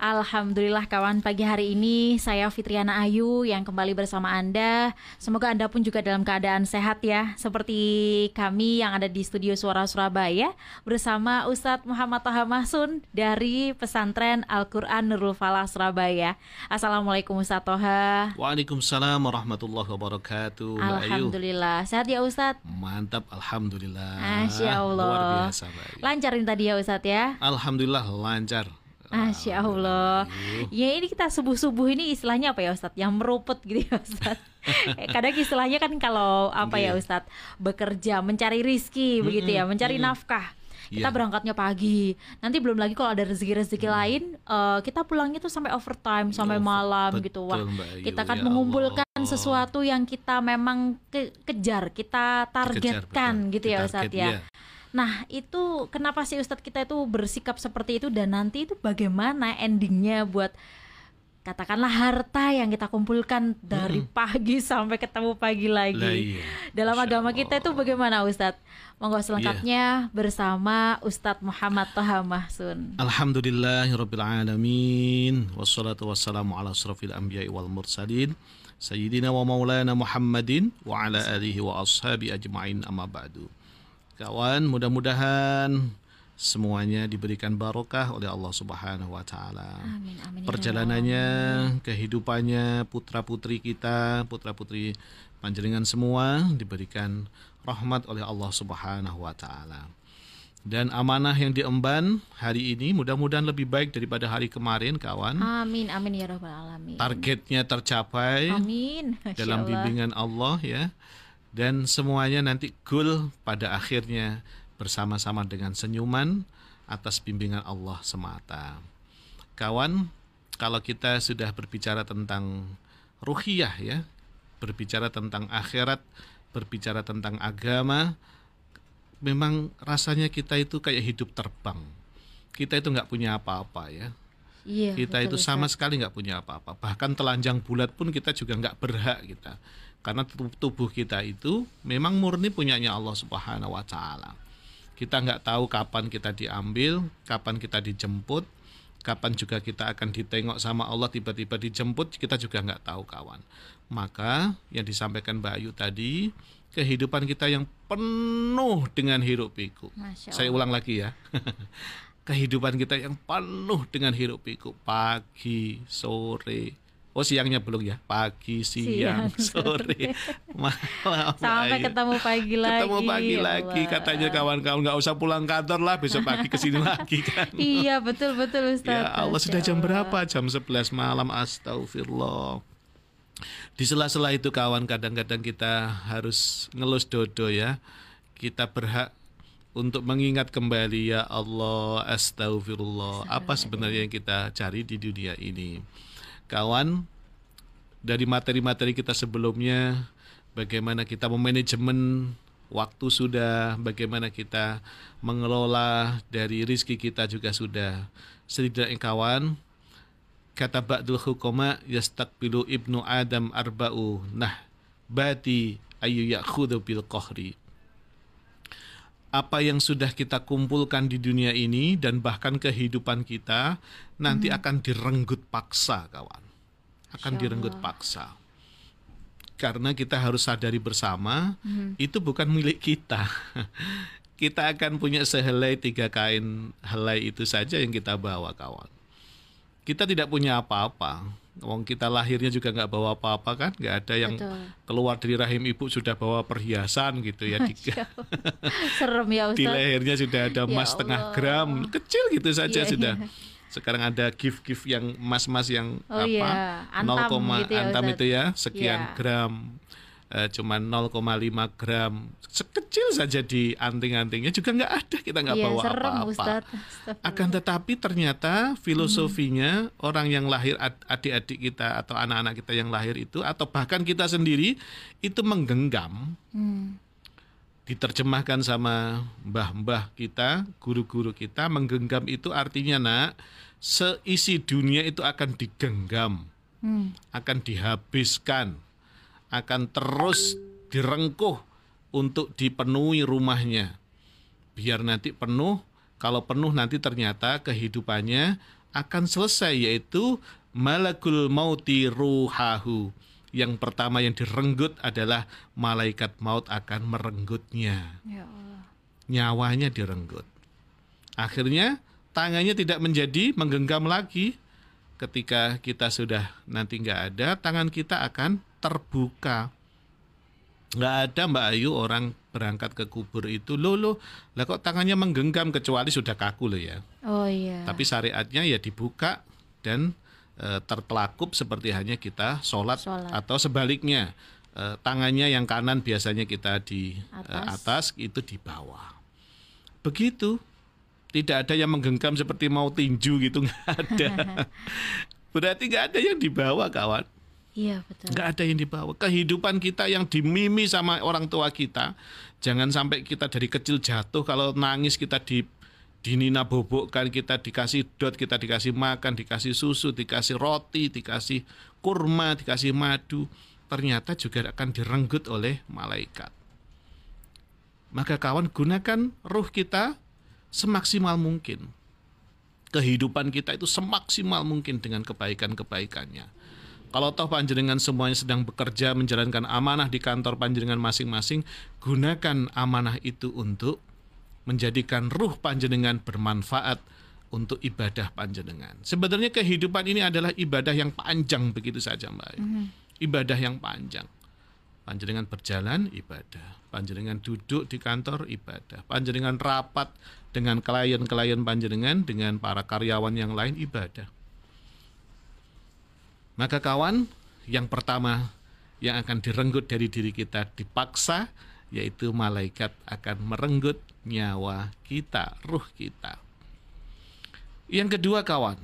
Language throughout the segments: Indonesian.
Alhamdulillah kawan pagi hari ini saya Fitriana Ayu yang kembali bersama Anda. Semoga Anda pun juga dalam keadaan sehat ya. Seperti kami yang ada di studio Suara Surabaya bersama Ustadz Muhammad Taha Mahsun dari Pesantren Al-Quran Nurul Falah Surabaya. Assalamualaikum Ustadz Toha. Waalaikumsalam warahmatullahi wabarakatuh. Alhamdulillah. Sehat ya Ustadz? Mantap, Alhamdulillah. Masya Allah. Luar biasa. Baik. Lancarin tadi ya Ustadz ya? Alhamdulillah lancar. Masya Allah. Ya ini kita subuh-subuh ini istilahnya apa ya Ustadz? Yang meruput gitu ya Ustadz. Kadang istilahnya kan kalau apa ya Ustadz? Bekerja, mencari rizki mm-hmm. begitu ya, mencari mm-hmm. nafkah. Kita yeah. berangkatnya pagi. Nanti belum lagi kalau ada rezeki-rezeki hmm. lain, uh, kita pulangnya tuh sampai overtime, sampai oh, malam betul, gitu. Wah, kita kan ya mengumpulkan Allah. sesuatu yang kita memang ke kejar, kita targetkan kejar, gitu ya Ustadz ya. ya. Nah itu kenapa sih Ustadz kita itu bersikap seperti itu dan nanti itu bagaimana endingnya buat katakanlah harta yang kita kumpulkan dari hmm. pagi sampai ketemu pagi lagi. Lah, iya. Dalam Masya agama kita itu bagaimana Ustadz? Monggo selengkapnya yeah. bersama Ustadz Muhammad Toha Mahsun. Alhamdulillahirrabbilalamin Wassalatu wassalamu ala asrafil anbiya wal mursalin Sayyidina wa maulana Muhammadin Wa ala alihi wa ashabi ajma'in amma ba'du Kawan, mudah-mudahan semuanya diberikan barokah oleh Allah Subhanahu wa taala. Ya Perjalanannya, kehidupannya putra-putri kita, putra-putri panjenengan semua diberikan rahmat oleh Allah Subhanahu wa taala. Dan amanah yang diemban hari ini mudah-mudahan lebih baik daripada hari kemarin, kawan. Amin, amin ya rabbal alamin. Targetnya tercapai. Amin. dalam bimbingan Allah ya dan semuanya nanti goal pada akhirnya bersama-sama dengan senyuman atas bimbingan Allah semata. Kawan, kalau kita sudah berbicara tentang ruhiyah ya, berbicara tentang akhirat, berbicara tentang agama, memang rasanya kita itu kayak hidup terbang. Kita itu nggak punya apa-apa ya. Iya, kita betul, itu sama sekali nggak punya apa-apa. Bahkan telanjang bulat pun kita juga nggak berhak kita karena tubuh kita itu memang murni punyanya Allah Subhanahu wa taala. Kita nggak tahu kapan kita diambil, kapan kita dijemput, kapan juga kita akan ditengok sama Allah tiba-tiba dijemput, kita juga nggak tahu kawan. Maka yang disampaikan Mbak Ayu tadi, kehidupan kita yang penuh dengan hiruk pikuk. Saya ulang lagi ya. kehidupan kita yang penuh dengan hiruk pikuk pagi, sore, Oh siangnya belum ya, pagi, siang, siang sore, malam. Sampai ketemu pagi lagi. Ketemu pagi ya lagi, katanya kawan-kawan nggak usah pulang kantor lah, besok pagi ke sini lagi kan. Iya betul betul Ustaz. Ya Allah sudah jam berapa? Jam 11 malam, astagfirullah. Di sela-sela itu kawan kadang-kadang kita harus ngelus dodo ya. Kita berhak untuk mengingat kembali ya Allah, astagfirullah. Apa sebenarnya yang kita cari di dunia ini? Kawan dari materi-materi kita sebelumnya bagaimana kita memanajemen waktu sudah bagaimana kita mengelola dari rizki kita juga sudah. Setidaknya kawan kata Ba'dul Hukoma yastakbilu ibnu Adam arba'u. Nah bati ayu yakhudhu bil qahri apa yang sudah kita kumpulkan di dunia ini dan bahkan kehidupan kita nanti hmm. akan direnggut paksa kawan. Akan direnggut paksa. Karena kita harus sadari bersama hmm. itu bukan milik kita. Kita akan punya sehelai tiga kain helai itu saja yang kita bawa kawan. Kita tidak punya apa-apa Wong kita lahirnya juga nggak bawa apa-apa kan, nggak ada yang Betul. keluar dari rahim ibu sudah bawa perhiasan gitu ya. Di, Serem ya Ustaz. Di lehernya sudah ada ya emas ya setengah gram, kecil gitu saja ya, sudah. Ya. Sekarang ada gift-gift yang emas-emas yang oh, apa? Iya. Antam, 0, gitu ya, antam itu ya, sekian ya. gram uh, cuma 0,5 gram. Sekecil saja di anting-antingnya juga nggak ada. Kita nggak iya, bawa apa-apa. Akan tetapi ternyata filosofinya hmm. orang yang lahir adik-adik kita atau anak-anak kita yang lahir itu atau bahkan kita sendiri itu menggenggam. Hmm. diterjemahkan sama mbah-mbah kita, guru-guru kita, menggenggam itu artinya nak, seisi dunia itu akan digenggam, Hmm. akan dihabiskan, akan terus direngkuh untuk dipenuhi rumahnya. Biar nanti penuh, kalau penuh nanti ternyata kehidupannya akan selesai yaitu malakul mauti ruhahu. Yang pertama yang direnggut adalah malaikat maut akan merenggutnya. Ya Allah. Nyawanya direnggut. Akhirnya tangannya tidak menjadi menggenggam lagi. Ketika kita sudah nanti nggak ada, tangan kita akan terbuka. Nggak ada Mbak Ayu orang berangkat ke kubur itu, loh loh, lah kok tangannya menggenggam kecuali sudah kaku loh ya. Oh iya. Tapi syariatnya ya dibuka dan e, tertelakup seperti hanya kita sholat, Sholat. atau sebaliknya e, tangannya yang kanan biasanya kita di e, Atas. atas itu di bawah. Begitu. Tidak ada yang menggenggam seperti mau tinju gitu nggak ada. Berarti nggak ada yang dibawa kawan. Iya betul. Nggak ada yang dibawa. Kehidupan kita yang dimimi sama orang tua kita, jangan sampai kita dari kecil jatuh kalau nangis kita di dinina bobokkan kita dikasih dot kita dikasih makan dikasih susu dikasih roti dikasih kurma dikasih madu ternyata juga akan direnggut oleh malaikat maka kawan gunakan ruh kita semaksimal mungkin kehidupan kita itu semaksimal mungkin dengan kebaikan-kebaikannya kalau toh panjenengan semuanya sedang bekerja menjalankan amanah di kantor panjenengan masing-masing, gunakan amanah itu untuk menjadikan ruh panjenengan bermanfaat untuk ibadah panjenengan. Sebenarnya kehidupan ini adalah ibadah yang panjang begitu saja Mbak. Ayu. Ibadah yang panjang. Panjenengan berjalan ibadah, panjenengan duduk di kantor ibadah, panjenengan rapat dengan klien-klien panjenengan dengan para karyawan yang lain ibadah. Maka kawan, yang pertama yang akan direnggut dari diri kita dipaksa yaitu malaikat akan merenggut nyawa kita, ruh kita. Yang kedua kawan,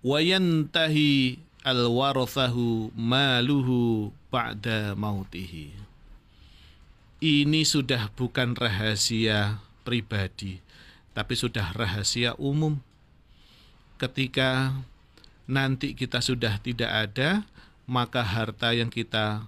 wayantahi alwarathahu maluhu ba'da mautihi. Ini sudah bukan rahasia pribadi, tapi sudah rahasia umum. Ketika nanti kita sudah tidak ada, maka harta yang kita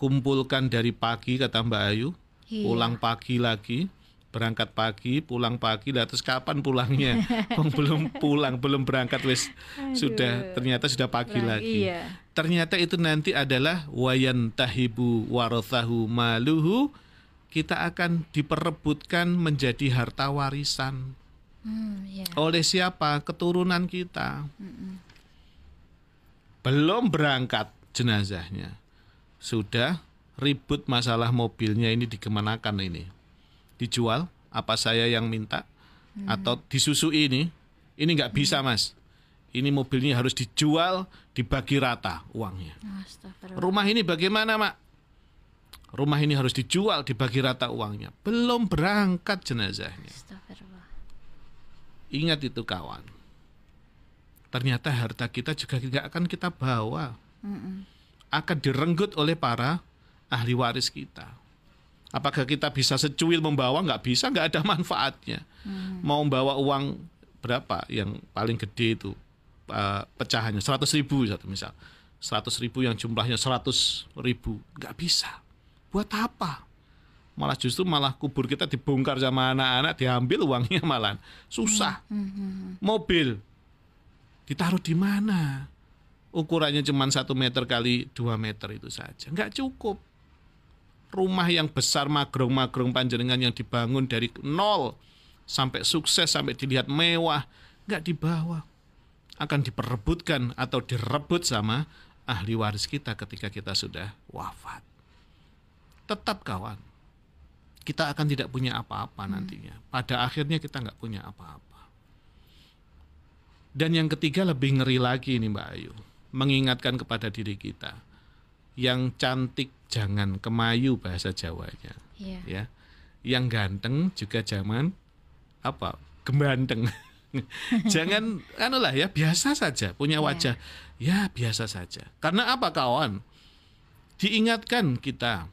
kumpulkan dari pagi kata Mbak Ayu, Iya. pulang pagi lagi, berangkat pagi, pulang pagi, lah terus kapan pulangnya? Belum pulang, belum berangkat wes sudah ternyata sudah pagi lagi. Iya. Ternyata itu nanti adalah wayan tahibu warathahu maluhu kita akan diperebutkan menjadi harta warisan Hmm, iya. oleh siapa? Keturunan kita. Belum berangkat jenazahnya. Sudah ribut masalah mobilnya ini dikemanakan ini. Dijual? Apa saya yang minta? Atau disusui ini? Ini nggak bisa mas. Ini mobilnya harus dijual, dibagi rata uangnya. Rumah ini bagaimana mak? Rumah ini harus dijual, dibagi rata uangnya. Belum berangkat jenazahnya. Ingat itu kawan. Ternyata harta kita juga tidak akan kita bawa. Akan direnggut oleh para ahli waris kita. Apakah kita bisa secuil membawa? Nggak bisa, nggak ada manfaatnya. Mau membawa uang berapa yang paling gede itu eh, pecahannya 100 ribu satu misal. 100 ribu yang jumlahnya 100 ribu. Nggak bisa. Buat apa? Malah justru malah kubur kita dibongkar sama anak-anak, diambil uangnya malah. Susah Mhm. mobil ditaruh di mana? Ukurannya cuma satu meter kali dua meter itu saja, nggak cukup. Rumah yang besar magrong-magrong panjenengan yang dibangun dari nol sampai sukses sampai dilihat mewah nggak dibawa, akan diperebutkan atau direbut sama ahli waris kita ketika kita sudah wafat. Tetap kawan, kita akan tidak punya apa-apa nantinya. Pada akhirnya kita nggak punya apa-apa. Dan yang ketiga lebih ngeri lagi nih Mbak Ayu. Mengingatkan kepada diri kita. Yang cantik jangan kemayu bahasa Jawanya. Iya. ya. Yang ganteng juga jangan apa? Gembanteng. jangan anulah ya biasa saja punya Iya. wajah ya biasa saja. Karena apa kawan? Diingatkan kita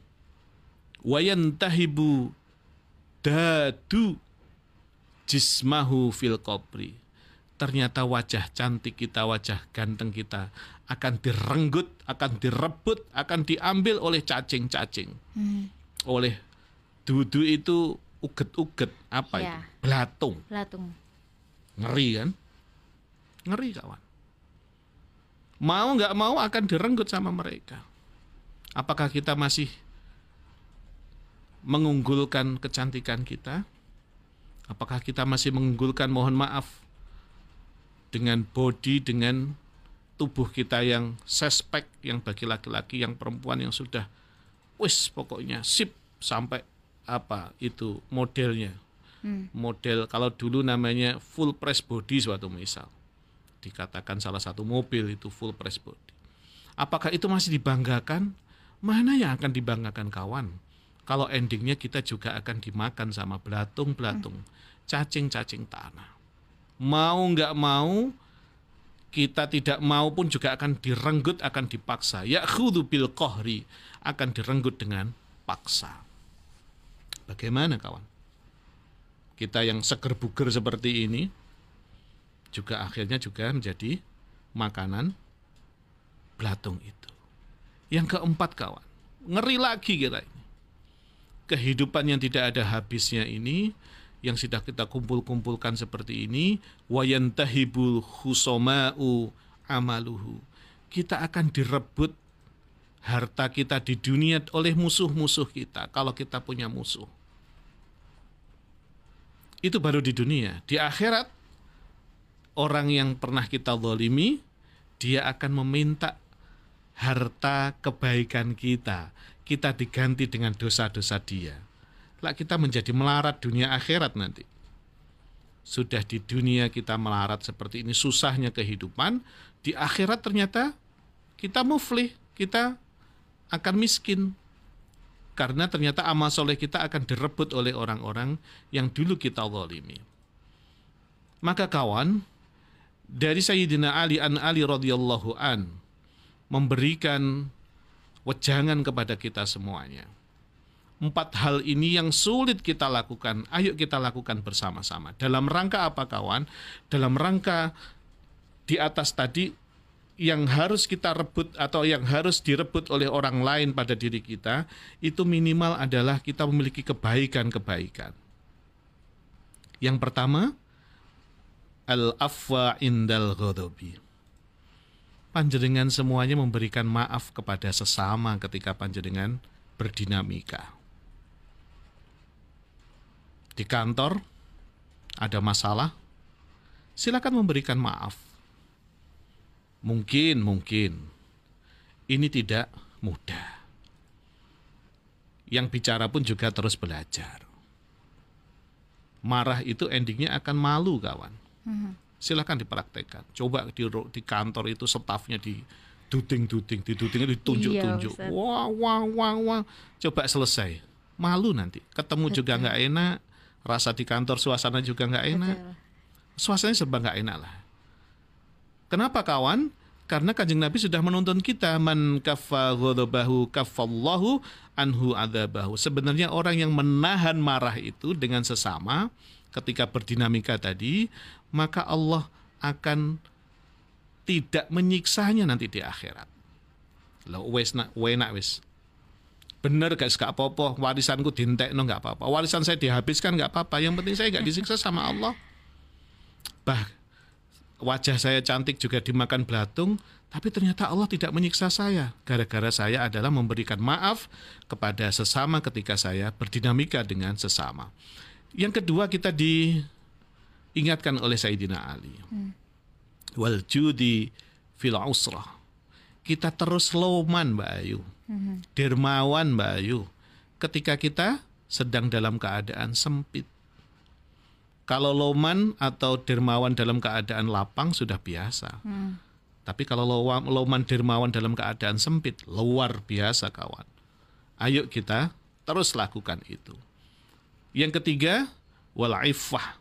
wayantahibu dadu jismahu fil qabri ternyata wajah cantik kita, wajah ganteng kita akan direnggut, akan direbut, akan diambil oleh cacing-cacing. Hmm. Oleh dudu itu uget-uget apa ya. itu? Belatung. Belatung. Ngeri kan? Ngeri kawan. Mau nggak mau akan direnggut sama mereka. Apakah kita masih mengunggulkan kecantikan kita? Apakah kita masih mengunggulkan mohon maaf dengan body dengan tubuh kita yang suspek yang bagi laki-laki yang perempuan yang sudah wis pokoknya sip sampai apa itu modelnya. Hmm. model kalau dulu namanya full press body suatu misal. Dikatakan salah satu mobil itu full press body. Apakah itu masih dibanggakan? Mana yang akan dibanggakan kawan? Kalau endingnya kita juga akan dimakan sama belatung-belatung hmm. cacing-cacing tanah mau nggak mau kita tidak mau pun juga akan direnggut akan dipaksa. Ya bil kohri akan direnggut dengan paksa. Bagaimana kawan? Kita yang seger buger seperti ini juga akhirnya juga menjadi makanan belatung itu. Yang keempat kawan ngeri lagi kita ini. Kehidupan yang tidak ada habisnya ini yang sudah kita kumpul-kumpulkan seperti ini wayantahibul khusoma'u amaluhu. Kita akan direbut harta kita di dunia oleh musuh-musuh kita kalau kita punya musuh. Itu baru di dunia. Di akhirat orang yang pernah kita zalimi dia akan meminta harta kebaikan kita. Kita diganti dengan dosa-dosa dia lah kita menjadi melarat dunia akhirat nanti. Sudah di dunia kita melarat seperti ini susahnya kehidupan, di akhirat ternyata kita muflih, kita akan miskin. Karena ternyata amal soleh kita akan direbut oleh orang-orang yang dulu kita zalimi. Maka kawan, dari Sayyidina Ali an Ali radhiyallahu an memberikan wejangan kepada kita semuanya empat hal ini yang sulit kita lakukan. Ayo kita lakukan bersama-sama. Dalam rangka apa kawan? Dalam rangka di atas tadi yang harus kita rebut atau yang harus direbut oleh orang lain pada diri kita itu minimal adalah kita memiliki kebaikan-kebaikan. Yang pertama, al-afwa indal ghadabi. Panjenengan semuanya memberikan maaf kepada sesama ketika panjenengan berdinamika di kantor ada masalah, silakan memberikan maaf. Mungkin, mungkin ini tidak mudah. Yang bicara pun juga terus belajar. Marah itu endingnya akan malu, kawan. Hmm. Silakan dipraktekkan. Coba di, di kantor itu stafnya di duding-duding, di duding ditunjuk-tunjuk. Iya, wah, wah, wah, wah. Coba selesai. Malu nanti. Ketemu Betul. juga nggak enak rasa di kantor suasana juga nggak enak. Suasananya serba nggak enak lah. Kenapa kawan? Karena kanjeng Nabi sudah menuntun kita man kaffa ghadabahu kaffallahu anhu adzabahu. Sebenarnya orang yang menahan marah itu dengan sesama ketika berdinamika tadi, maka Allah akan tidak menyiksanya nanti di akhirat. Lo wes nak wes bener guys gak apa-apa warisanku no gak apa-apa. Warisan saya dihabiskan gak apa-apa yang penting saya gak disiksa sama Allah. Bah wajah saya cantik juga dimakan belatung tapi ternyata Allah tidak menyiksa saya. Gara-gara saya adalah memberikan maaf kepada sesama ketika saya berdinamika dengan sesama. Yang kedua kita diingatkan oleh Sayyidina Ali. Hmm. wal judi fil usrah kita terus loman Mbak Ayu dermawan Mbak Ayu ketika kita sedang dalam keadaan sempit. Kalau loman atau dermawan dalam keadaan lapang sudah biasa. Hmm. Tapi kalau loman dermawan dalam keadaan sempit, luar biasa kawan. Ayo kita terus lakukan itu. Yang ketiga, wal ifah.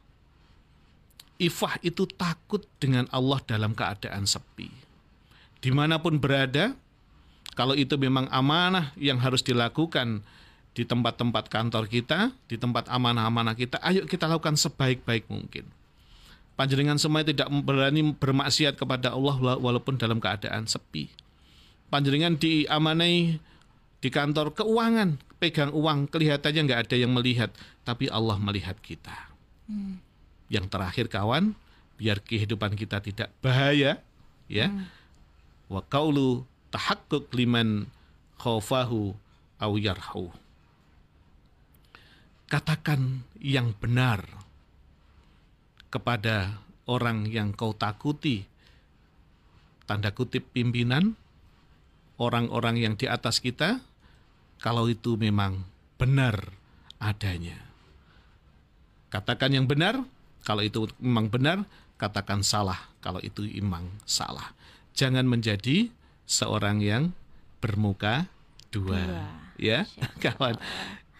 Ifah itu takut dengan Allah dalam keadaan sepi. Di mana pun berada, kalau itu memang amanah yang harus dilakukan di tempat-tempat kantor kita, di tempat amanah-amanah kita, ayo kita lakukan sebaik-baik mungkin. Panjenengan semua tidak berani bermaksiat kepada Allah walaupun dalam keadaan sepi. Panjenengan diamanai di kantor keuangan, pegang uang, kelihatannya nggak ada yang melihat, tapi Allah melihat kita. Hmm. Yang terakhir kawan, biar kehidupan kita tidak bahaya, ya. Hmm. Wa kaulu tahakkuk liman khaufahu au yarhu katakan yang benar kepada orang yang kau takuti, tanda kutip pimpinan, orang-orang yang di atas kita, kalau itu memang benar adanya. Katakan yang benar, kalau itu memang benar, katakan salah, kalau itu memang salah. Jangan menjadi seorang yang bermuka dua, dua. ya kawan.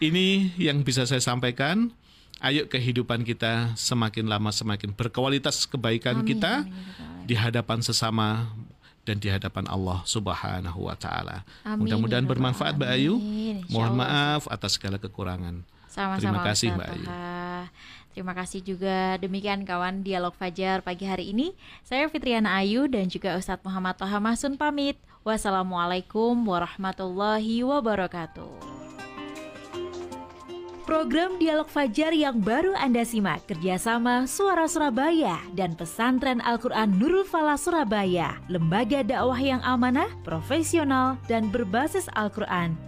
Ini yang bisa saya sampaikan. Ayo kehidupan kita semakin lama semakin berkualitas kebaikan amin, kita amin, amin. di hadapan sesama dan di hadapan Allah Subhanahu wa taala. Mudah-mudahan ya bermanfaat Mbak Ayu. Mohon maaf atas segala kekurangan. Sama-sama Terima kasih Mbak Ayu. Terima kasih juga demikian kawan Dialog Fajar pagi hari ini. Saya Fitriana Ayu dan juga Ustadz Muhammad Toha Masun pamit. Wassalamualaikum warahmatullahi wabarakatuh. Program Dialog Fajar yang baru Anda simak kerjasama Suara Surabaya dan Pesantren Al-Quran Nurul Falah Surabaya, lembaga dakwah yang amanah, profesional, dan berbasis Al-Quran